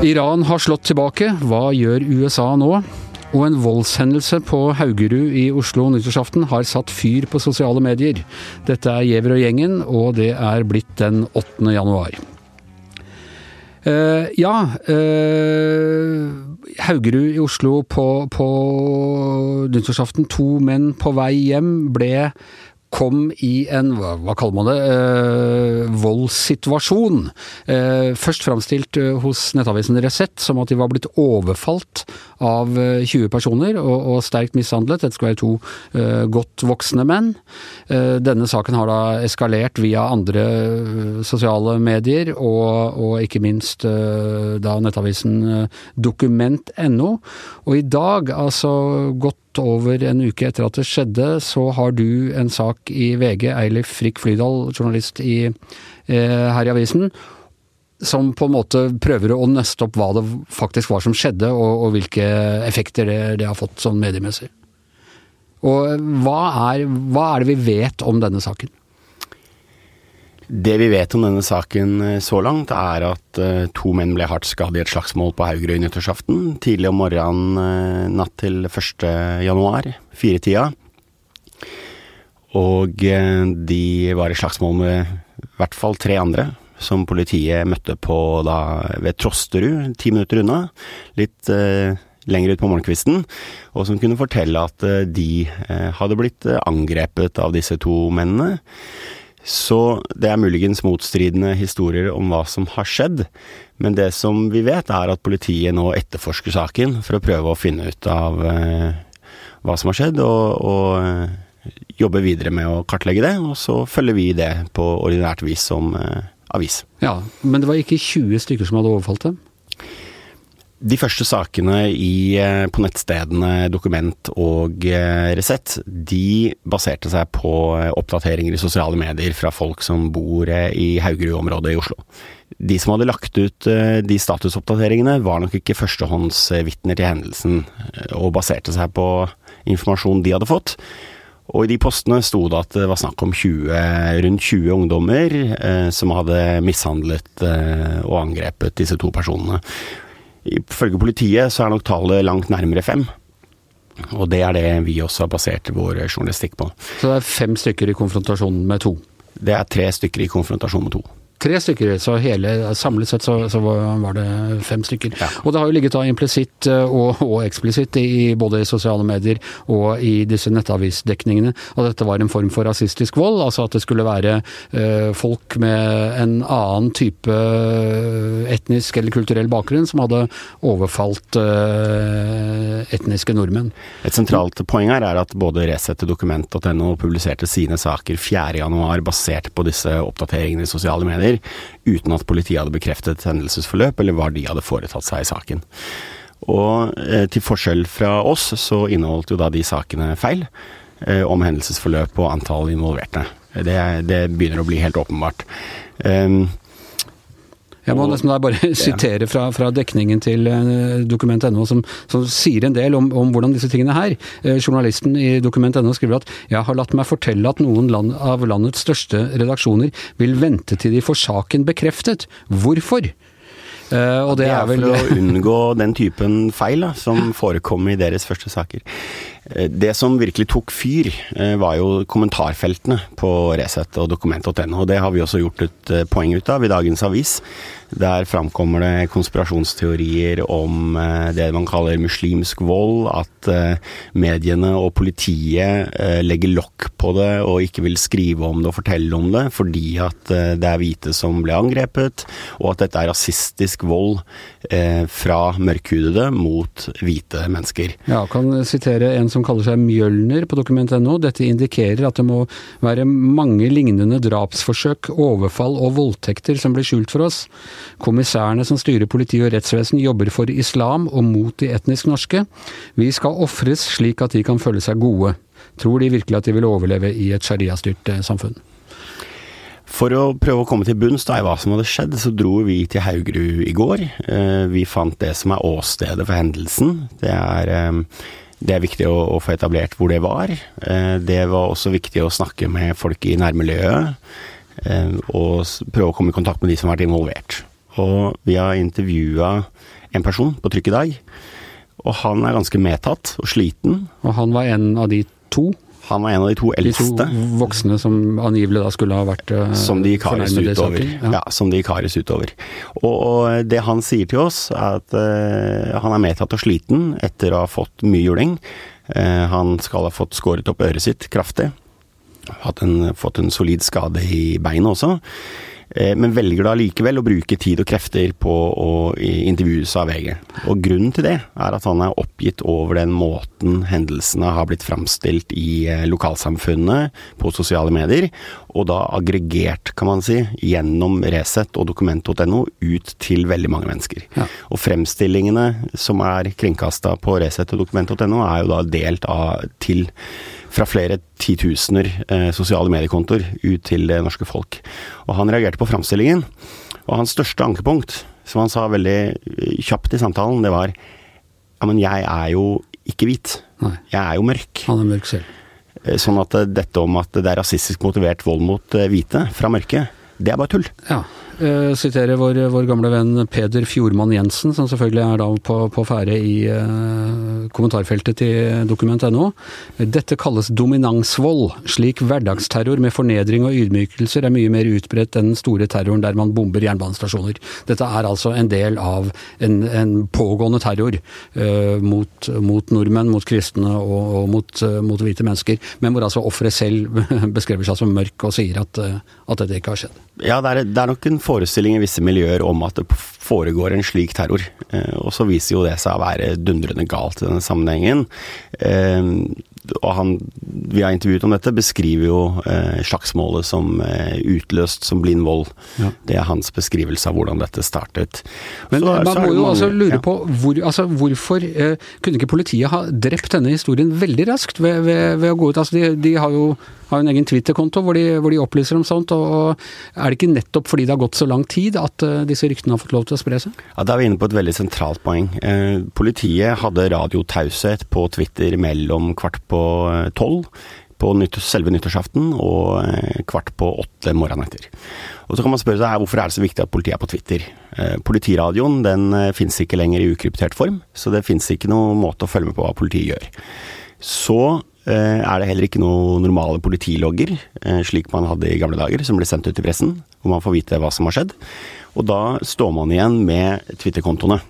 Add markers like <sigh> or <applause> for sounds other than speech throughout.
Iran har slått tilbake. Hva gjør USA nå? Og en voldshendelse på Haugerud i Oslo nyttårsaften har satt fyr på sosiale medier. Dette er Giæver og gjengen, og det er blitt den 8. januar. Uh, ja, uh, Haugerud i Oslo på, på nyttårsaften. To menn på vei hjem ble kom i en, hva, hva kaller man det, eh, voldssituasjon. Eh, først framstilt eh, hos nettavisen Resett som at de var blitt overfalt av 20 eh, personer og, og, sterkt mishandlet. Dette skal være to eh, godt voksne menn. Eh, denne saken har da eskalert via andre sosiale medier, og, og ikke minst da nettavisen dokument.no. Og i dag, altså godt over en uke etter at det skjedde, så har du en sak i VG, Eilif Frikk Flydal, journalist i, eh, her i avisen, som på en måte prøver å nøste opp hva det faktisk var som skjedde, og, og hvilke effekter det, det, har fått sånn mediemessig. Og hva er, hva er det vi vet om denne saken? Det vi vet om denne saken eh, så langt, er at uh, to menn ble hardt skadet i et slagsmål på Haugerøy nyttårsaften. Tidlig om morgenen uh, natt til 1. januar, firetida. Og de var i slagsmål med i hvert fall tre andre, som politiet møtte på da ved Trosterud, ti minutter unna. Litt lenger ut på morgenkvisten, og som kunne fortelle at de hadde blitt angrepet av disse to mennene. Så det er muligens motstridende historier om hva som har skjedd, men det som vi vet er at politiet nå etterforsker saken for å prøve å finne ut av eh, hva som har skjedd, og, og jobbe videre med å kartlegge det, og så følger vi det på ordinært vis som eh, avis. Ja, Men det var ikke 20 stykker som hadde overfalt dem? De første sakene i, eh, på nettstedene Dokument og eh, Resett, de baserte seg på eh, oppdateringer i sosiale medier fra folk som bor i Haugerud-området i Oslo. De som hadde lagt ut de statusoppdateringene, var nok ikke førstehåndsvitner til hendelsen, og baserte seg på informasjon de hadde fått. Og i de postene sto det at det var snakk om 20, rundt 20 ungdommer eh, som hadde mishandlet eh, og angrepet disse to personene. Ifølge politiet så er nok tallet langt nærmere fem. Og det er det vi også har basert vår journalistikk på. Så det er fem stykker i konfrontasjon med to? Det er tre stykker i konfrontasjon med to. Tre stykker, så hele, samlet sett så, så var det fem stykker. Ja. Og det har jo ligget da implisitt eh, og, og eksplisitt i både i sosiale medier og i disse nettavisdekningene at dette var en form for rasistisk vold. Altså at det skulle være uh, folk med en annen type eh, etnisk eller kulturell bakgrunn som hadde overfalt uh, etniske nordmenn. Et sentralt poeng her er at både Resett og Dokument.no publiserte sine saker 4.1 basert på disse oppdateringene i sosiale medier mener, uten at politiet hadde bekreftet hendelsesforløp eller hva de hadde foretatt seg i saken. Og eh, til forskjell fra oss, så inneholdt jo da de sakene feil eh, om hendelsesforløp og antall involverte. Det, det, begynner å bli helt åpenbart. Um, jeg må nesten bare <laughs> sitere fra, fra dekningen til eh, dokument.no, som, som, sier en del om, om, hvordan disse tingene her. Eh, journalisten i dokument.no skriver at jeg har latt meg fortelle at noen land, av landets største redaksjoner vil vente til de får saken bekreftet. Hvorfor? Uh, og det, det er, er vel for å <laughs> unngå den typen feil da, som forekom i deres første saker. Det som virkelig tok fyr, var jo kommentarfeltene på Resett og dokument.no. og Det har vi også gjort et poeng ut av i dagens avis. Der framkommer det konspirasjonsteorier om eh, det man kaller muslimsk vold. At eh, mediene og politiet eh, legger lokk på det og ikke vil skrive om det og fortelle om det fordi at det er hvite som ble angrepet, og at dette er rasistisk vold fra mørkhudede mot hvite mennesker. Ja, kan sitere en som kaller seg Mjølner på dokument.no. Dette indikerer at det må være mange lignende drapsforsøk, overfall og voldtekter som blir skjult for oss. Kommissærene som styrer politi og rettsvesen jobber for islam og mot de etnisk norske. Vi skal ofres slik at de kan føle seg gode. Tror de virkelig at de vil overleve i et sharia-styrt eh, samfunn? For å prøve å komme til bunns i hva som hadde skjedd, så dro vi til Haugerud i går. Eh, vi fant det som er åstedet for hendelsen. Det er eh, Det er viktig å, få etablert hvor det var. Det var også viktig å snakke med folk i nærmiljøet. Og prøve å komme i kontakt med de som har vært involvert. Og vi har intervjua en person på trykk i dag, og han er ganske medtatt og sliten. Og han var en av de to? Han var en av de to eldste. De to voksne som angivelig da skulle ha vært uh, Som de kares utover. Ja. ja. som de kares utover. Og, og, det han sier til oss, er at uh, han er medtatt og sliten etter å ha fått mye juling. Uh, han skal ha fått skåret opp øret sitt kraftig. En, fått en solid skade i beinet også. Eh, men velger da likevel å bruke tid og krefter på å intervjues av VG. Og grunnen til det er at han er oppgitt over den måten hendelsene har blitt framstilt i eh, lokalsamfunnet på sosiale medier, og da aggregert, kan man si, gjennom Resett og dokument.no ut til veldig mange mennesker. Ja. Og fremstillingene som er kringkasta på Resett og dokument.no er jo da delt av til fra flere titusener eh, sosiale mediekontoer ut til det norske folk. Og han reagerte på framstillingen, og hans største ankepunkt, som han sa veldig eh, kjapt i samtalen, det var ja, men jeg er jo ikke hvit. Nei. Jeg er jo mørk. Han er mørk selv. Eh, sånn at eh, dette om at det er rasistisk motivert vold mot hvite fra mørke, det er bare tull. Ja, uh, sitere vår, vår, gamle venn Peder Fjordmann Jensen, som selvfølgelig er da på, på ferde i uh, kommentarfeltet til dokument.no. Dette kalles dominansvold. Slik hverdagsterror med fornedring og ydmykelser er mye mer utbredt enn den store terroren der man bomber jernbanestasjoner. Dette er altså en del av en, en pågående terror uh, mot, mot, nordmenn, mot kristne og, og mot, mot, hvite mennesker, men hvor altså offeret selv <laughs> beskriver seg som mørk og sier at, at dette ikke har skjedd. Ja, det er, det er nok en forestilling i visse miljøer om at det foregår en slik terror. Eh, og så viser jo det seg å være dundrende galt i denne sammenhengen. Eh, og han vi har intervjuet om dette, beskriver jo eh, slagsmålet som utløst som blind vold. Ja. Det er hans beskrivelse av hvordan dette startet. Men så, man så må jo mange, altså lure ja. på hvor, altså, hvorfor eh, kunne ikke politiet ha drept denne historien veldig raskt ved, ved, ved å gå ut? Altså, de, de har jo har en egen Twitter-konto hvor, hvor, de opplyser om sånt. og Er det ikke nettopp fordi det har gått så lang tid at uh, disse ryktene har fått lov til å spre seg? Ja, Da er vi inne på et veldig sentralt poeng. Eh, politiet hadde radiotaushet på Twitter mellom kvart på eh, tolv på selve nyttårsaften og eh, kvart på åtte morgenen etter. Og så kan man spørre seg hvorfor er det så viktig at politiet er på Twitter. Eh, politiradioen den eh, finnes ikke lenger i ukryptert form, så det finnes ikke noen måte å følge med på hva politiet gjør. Så Eh, er det heller ikke noen normale politilogger, eh, slik man hadde i gamle dager, som ble sendt ut til pressen, hvor man får vite hva som har skjedd. Og da står man igjen med Twitter-kontoene.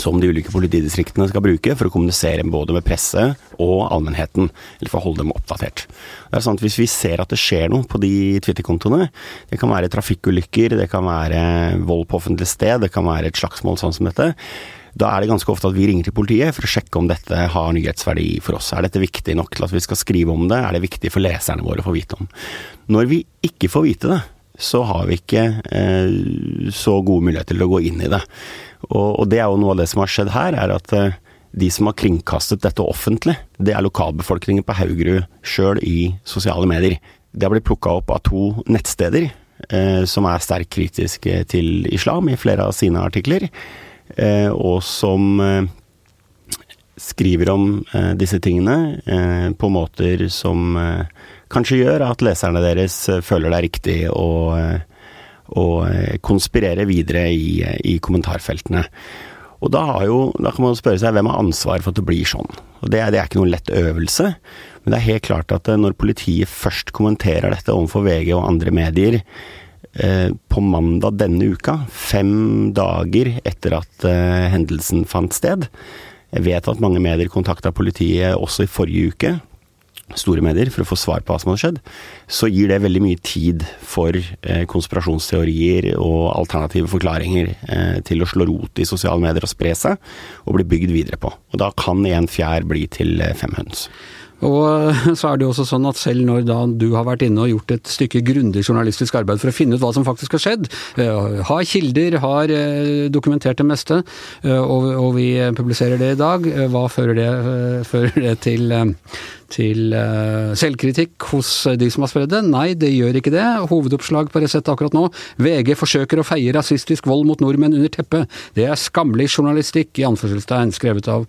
Som de ulike politidistriktene skal bruke for å kommunisere både med presse og allmennheten. Eller for å holde dem oppdatert. Det er sånn at Hvis vi ser at det skjer noe på de Twitter-kontoene, det kan være trafikkulykker, det kan være vold på offentlig sted, det kan være et slagsmål sånn som dette, da er det ganske ofte at vi ringer til politiet for å sjekke om dette har nyhetsverdi for oss. Er dette viktig nok til at vi skal skrive om det? Er det viktig for leserne våre å få vite om? Når vi ikke får vite det, så har vi ikke eh, så gode muligheter til å gå inn i det. Og, og, det er jo noe av det som har skjedd her, er at eh, de som har kringkastet dette offentlig, det er lokalbefolkningen på Haugerud sjøl i sosiale medier. Det har blitt plukka opp av to nettsteder eh, som er sterkt kritiske til islam i flere av sine artikler. Eh, og som eh, skriver om eh, disse tingene på måter som kanskje gjør at leserne deres føler det er riktig å, å konspirere videre i, i, kommentarfeltene. Og da, jo, da, kan man spørre seg hvem har ansvar for at det blir sånn. Og det, det er ikke noen lett øvelse, men det er helt klart at når politiet først kommenterer dette overfor VG og andre medier, Eh, på mandag denne uka, fem dager etter at eh, hendelsen fant sted. Jeg vet at mange medier kontakta politiet også i forrige uke, store medier, for å få svar på hva som hadde skjedd. Så gir det veldig mye tid for eh, konspirasjonsteorier og alternative forklaringer til å slå rot i sosiale medier og spre seg, og bli bygd videre på. Og da kan en fjær bli til fem høns. Og <laughs> så er det jo også sånn at selv når da du har vært inne og gjort et stykke grundig journalistisk arbeid for å finne ut hva som faktisk har skjedd, eh, har kilder, har eh, dokumentert det meste, eh, og, vi publiserer det i dag, hva fører det, fører det til, til uh, selvkritikk hos de som har spredd det? Nei, det gjør ikke det. Hovedoppslag på Resett akkurat nå. VG forsøker å feie rasistisk vold mot nordmenn under teppet. Det er skammelig journalistikk, i anførselstegn, skrevet av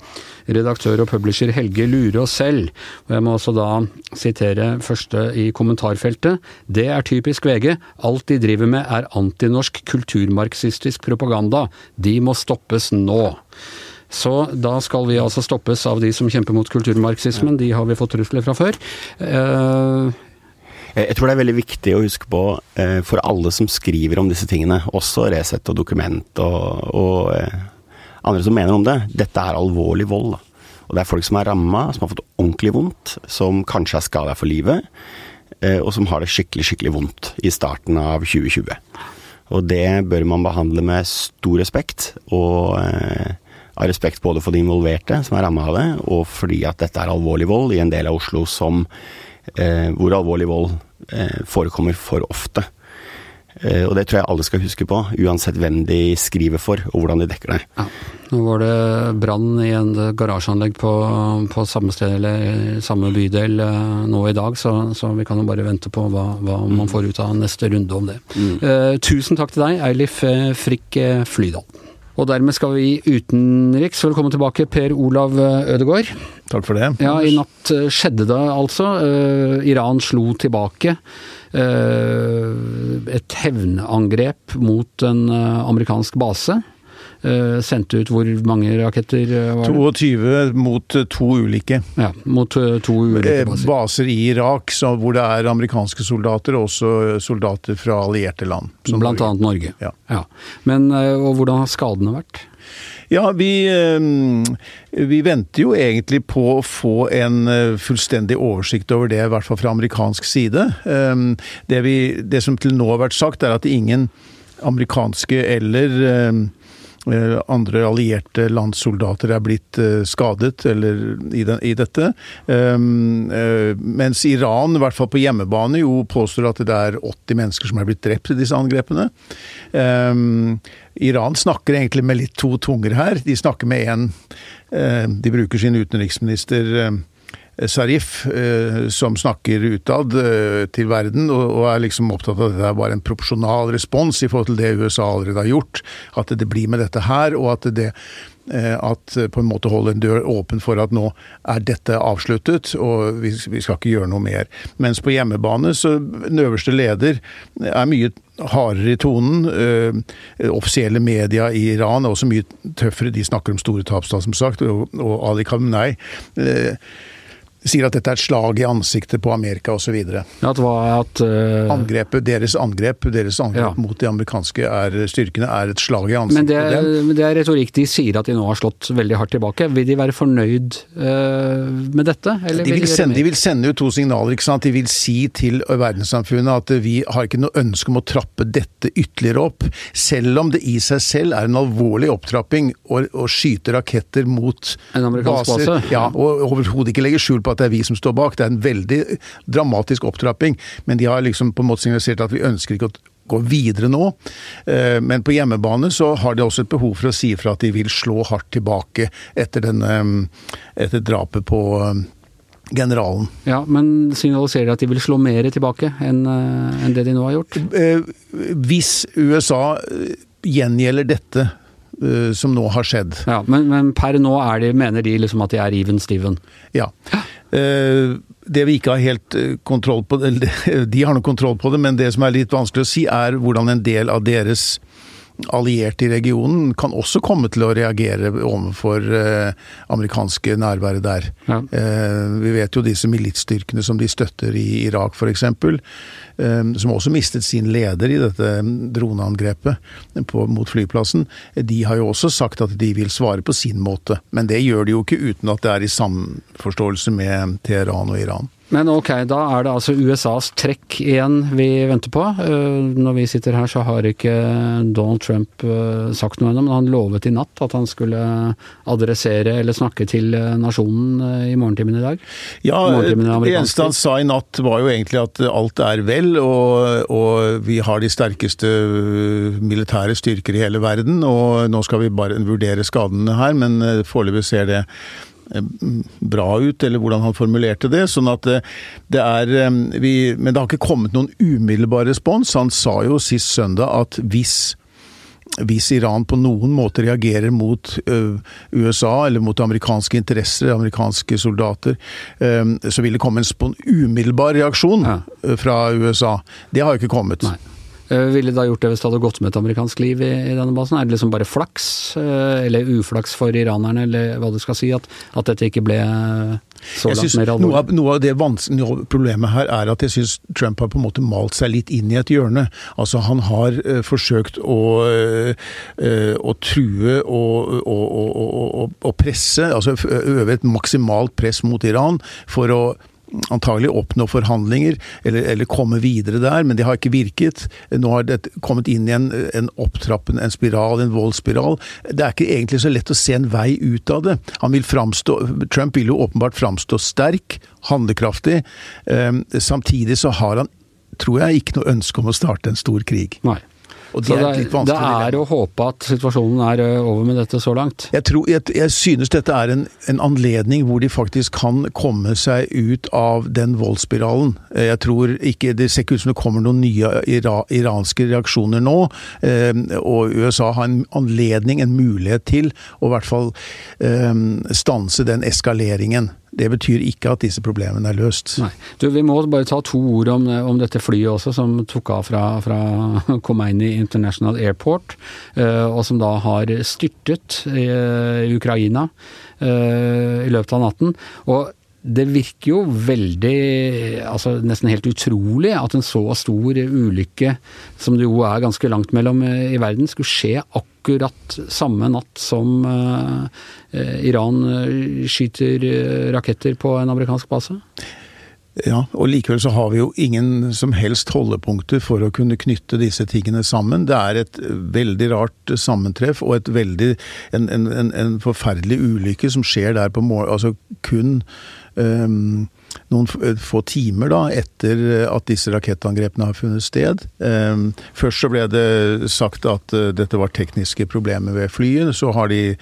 redaktør og publisher Helge Lurås selv. Og jeg må også da sitere første i kommentarfeltet. Det er typisk VG. Alt de driver med er antinorsk kulturmarxistisk propaganda. De må stoppes nå. Så da skal vi altså stoppes av de som kjemper mot kulturmarxismen. De har vi fått trusler fra før. Uh, jeg tror det er veldig viktig å huske på uh, for alle som skriver om disse tingene, også Resett og Dokument og, og uh, andre som mener om det, dette er alvorlig vold. Da. Og det er folk som er ramma, som har fått ordentlig vondt, som kanskje er skada for livet, og som har det skikkelig, skikkelig vondt i starten av 2020. Og det bør man behandle med stor respekt. og av respekt både for de involverte som er ramma av det, og fordi at dette er alvorlig vold i en del av Oslo som, eh, hvor alvorlig vold eh, forekommer for ofte. Eh, og det tror jeg alle skal huske på, uansett hvem de skriver for og hvordan de dekker det. Ja. Nå var det brann i en garasjeanlegg på, på, samme sted eller samme bydel eh, nå i dag, så, så vi kan jo bare vente på hva, hva man får ut av neste runde om det. Mm. Uh, tusen takk til deg, Eilif Frikk Flydal. Og dermed skal vi utenriks. Velkommen tilbake, Per Olav Ødegård. Takk for det. Ja, I natt eh, skjedde det altså. Uh, Iran slo tilbake. Et hevnangrep mot en amerikansk base. Uh, sendte ut hvor mange raketter var det? 22 mot to ulike. Ja, mot to ulike baser. Baser i Irak så, hvor det er amerikanske soldater, og også soldater fra allierte land. Blant Norge. annet Norge. Ja. ja. Men, og hvordan har skadene vært? Ja, vi, vi, venter jo egentlig på å få en fullstendig oversikt over det, i hvert fall fra amerikansk side. Det, vi, det som til nå har vært sagt, er at ingen amerikanske eller Eh, andre allierte landssoldater er blitt eh, skadet eller i, den, i dette. Um, uh, mens Iran, i hvert fall på hjemmebane, jo påstår at det er 80 mennesker som er blitt drept i disse angrepene. Um, Iran snakker egentlig med litt to tunger her. De snakker med én uh, De bruker sin utenriksminister uh, Sarif, eh, som snakker utad eh, til verden, og er liksom opptatt av at det er bare en proporsjonal respons i forhold til det USA allerede har gjort. At det blir med dette her, og at det eh, at på en måte holde en dør åpen for at nå er dette avsluttet, og vi, skal ikke gjøre noe mer. Mens på hjemmebane så den øverste leder er mye hardere i tonen. offisielle media i Iran er også mye tøffere. De snakker om store tapstall, som sagt, og Ali Khamenei sier at dette er et slag i ansiktet på Amerika osv. At, at uh... Angrepet, deres angrep, deres angrep ja. mot de amerikanske er, styrkene er et slag i ansiktet men det, på dem. Men det er retorikk. De sier at de nå har slått veldig hardt tilbake. Vil de være fornøyd uh, med dette? De vil, vil sende, de, vil sende, ut to signaler. ikke sant? De vil si til verdenssamfunnet at vi har ikke noe ønske om å trappe dette ytterligere opp. Selv om det i seg selv er en alvorlig opptrapping å, skyte raketter mot en baser. Base. Ja, og overhodet ikke legge skjul på at det er vi som står bak. Det er en veldig dramatisk opptrapping, men de har liksom på en måte signalisert at vi ønsker ikke å gå videre nå. Eh, men på hjemmebane så har de også et behov for å si ifra at de vil slå hardt tilbake etter, denne, etter drapet på eh, generalen. Ja, Men signaliserer de at de vil slå mer tilbake eh, enn det de nå har gjort? Hvis USA gjengjelder dette som nå har skjedd. Ja, Men, men per nå de, mener de liksom at de er even Steven? Ja. Eh, det vi ikke har helt eh, kontroll på, <laughs> de har noe kontroll på det, men det som er litt vanskelig å si, er hvordan en del av deres allierte i regionen kan også komme til å reagere overfor eh, amerikanske nærværet der. Ja. Eh, vi vet jo disse militsstyrkene som de støtter i Irak f.eks., eh, som også mistet sin leder i dette droneangrepet på, mot flyplassen. De har jo også sagt at de vil svare på sin måte, men det gjør de jo ikke uten at det er i samforståelse med Teheran og Iran. Men ok, da er det altså USAs trekk igjen vi venter på. Eh, når vi sitter her så har ikke Donald Trump eh, sagt noe ennå, men han lovet i natt at han skulle adressere eller snakke til eh, nasjonen i morgentimen i dag. Ja, det eneste han sa i natt var jo egentlig at alt er vel, og, og vi har de sterkeste militære styrker i hele verden. Og nå skal vi bare vurdere skadene her, men foreløpig ser det bra ut, eller hvordan han formulerte det. sånn at det er vi, Men det har ikke kommet noen umiddelbar respons. Han sa jo sist søndag at hvis hvis Iran på noen måte reagerer mot USA eller mot amerikanske interesser, amerikanske soldater, så vil det komme en umiddelbar reaksjon fra USA. Det har jo ikke kommet. Nei. Uh, ville da gjort det hvis det hadde gått med et amerikansk liv i, i, denne basen? Er det liksom bare flaks, uh, eller uflaks for iranerne, eller hva du skal si, at, at dette ikke ble så langt mer alvorlig? Noe av, noe av det vanskelige problemet her er at jeg syns Trump har på en måte malt seg litt inn i et hjørne. Altså Han har uh, forsøkt å, å true og, og, og, og presse, altså øve et maksimalt press mot Iran for å antagelig oppnå forhandlinger eller, eller, komme videre der, men det har ikke virket. Nå har det kommet inn i en, en opptrappen, en spiral, en voldsspiral. Det er ikke egentlig så lett å se en vei ut av det. Vil framstå, Trump vil jo åpenbart framstå sterk, handlekraftig. Um, samtidig så har han, tror jeg, ikke noe ønske om å starte en stor krig. Nei. Det så det, det, er å håpe at situasjonen er over med dette så langt? Jeg, tror, jeg, jeg synes dette er en, en, anledning hvor de faktisk kan komme seg ut av den voldsspiralen. Jeg tror ikke, Det ser ikke ut som det kommer noen nye ira, iranske reaksjoner nå. Eh, og USA har en anledning, en mulighet til å i hvert fall eh, stanse den eskaleringen. Det betyr ikke at disse problemene er løst. Nei. Du, Vi må bare ta to ord om, om dette flyet også, som tok av fra, fra <laughs> Khomeini International Airport, eh, og som da har styrtet i, i Ukraina eh, i løpet av natten. Og det virker jo veldig, altså nesten helt utrolig, at en så stor ulykke, som det jo er ganske langt mellom eh, i verden, skulle skje akkurat samme natt som uh, Iran skyter raketter på en amerikansk base? Ja, og likevel så har vi jo ingen som helst holdepunkter for å kunne knytte disse tingene sammen. Det er et veldig rart sammentreff og et veldig, en, en, en forferdelig ulykke som skjer der på morgenen. Altså kun um, noen eh, få timer da, etter eh, at disse rakettangrepene har funnet sted. Ehm, først så ble det sagt at eh, dette var tekniske problemer ved flyet. Så har de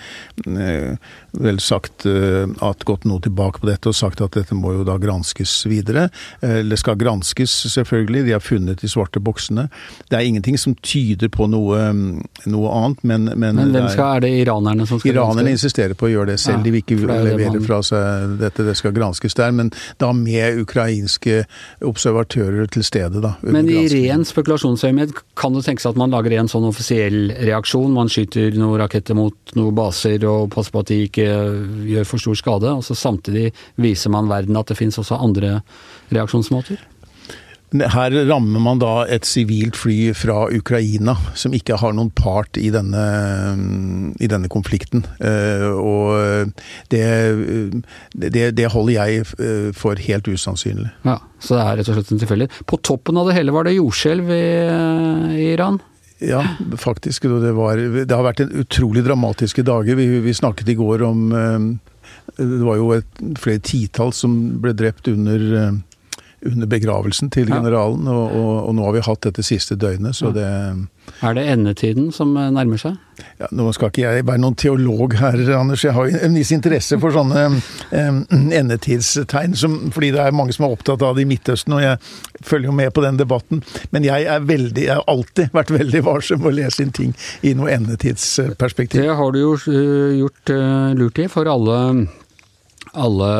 vel sagt at gått noe tilbake på dette og sagt at dette må jo da granskes videre. Det skal granskes, selvfølgelig. De har funnet de svarte boksene. Det er ingenting som tyder på noe, noe annet, men Men, men hvem skal, er det iranerne som skal Iranerne granske? insisterer på å gjøre det selv. Ja, de vil ikke levere fra seg dette, det skal granskes der. men da med ukrainske observatører til stede. Da, Men i ren spekulasjonsøyemed kan det tenkes at man lager en sånn offisiell reaksjon? Man skyter noen raketter mot noen baser og passer på at de ikke gjør for stor skade, og så samtidig viser man verden at det finnes også andre reaksjonsmåter? Her rammer man da et sivilt fly fra Ukraina, som ikke har noen part i denne, i denne konflikten. Eh, og det, det, det, holder jeg eh, for helt usannsynlig. Ja, Så det er rett og slett en tilfeldighet. På toppen av det hele var det jordskjelv i, i Iran? Ja, faktisk. Det, var, det, har vært en utrolig dramatiske dager. Vi, vi snakket i går om eh, Det var jo et, flere titalls som ble drept under under begravelsen til generalen, og, og, og, nå har vi hatt dette siste døgnet, så det Er det endetiden som eh, nærmer seg? Ja, nå skal ikke jeg være noen teolog her, Anders. Jeg har en viss interesse for sånne um, endetidstegn, som, fordi det er mange som er opptatt av det i Midtøsten, og jeg følger jo med på den debatten. Men jeg veldig, jeg har alltid vært veldig varsom med å lese inn ting i noe endetidsperspektiv. Det har du jo eh, gjort uh, lurt i, for alle alle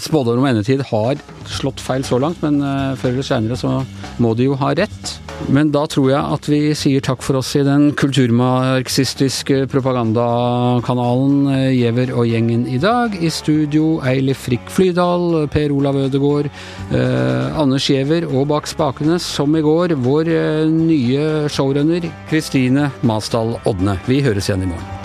spådommer om endetid har slått feil så langt, men uh, før eller senere så må de jo ha rett. Men da tror jeg at vi sier takk for oss i den kulturmarxistiske propagandakanalen uh, Giæver og gjengen i dag. I studio Eilif Frikk Flydal, Per Olav Ødegård, eh, Anders Giæver og bak spakene, som i går, vår nye showrunner Kristine Masdal Odne. Vi høres igjen i morgen.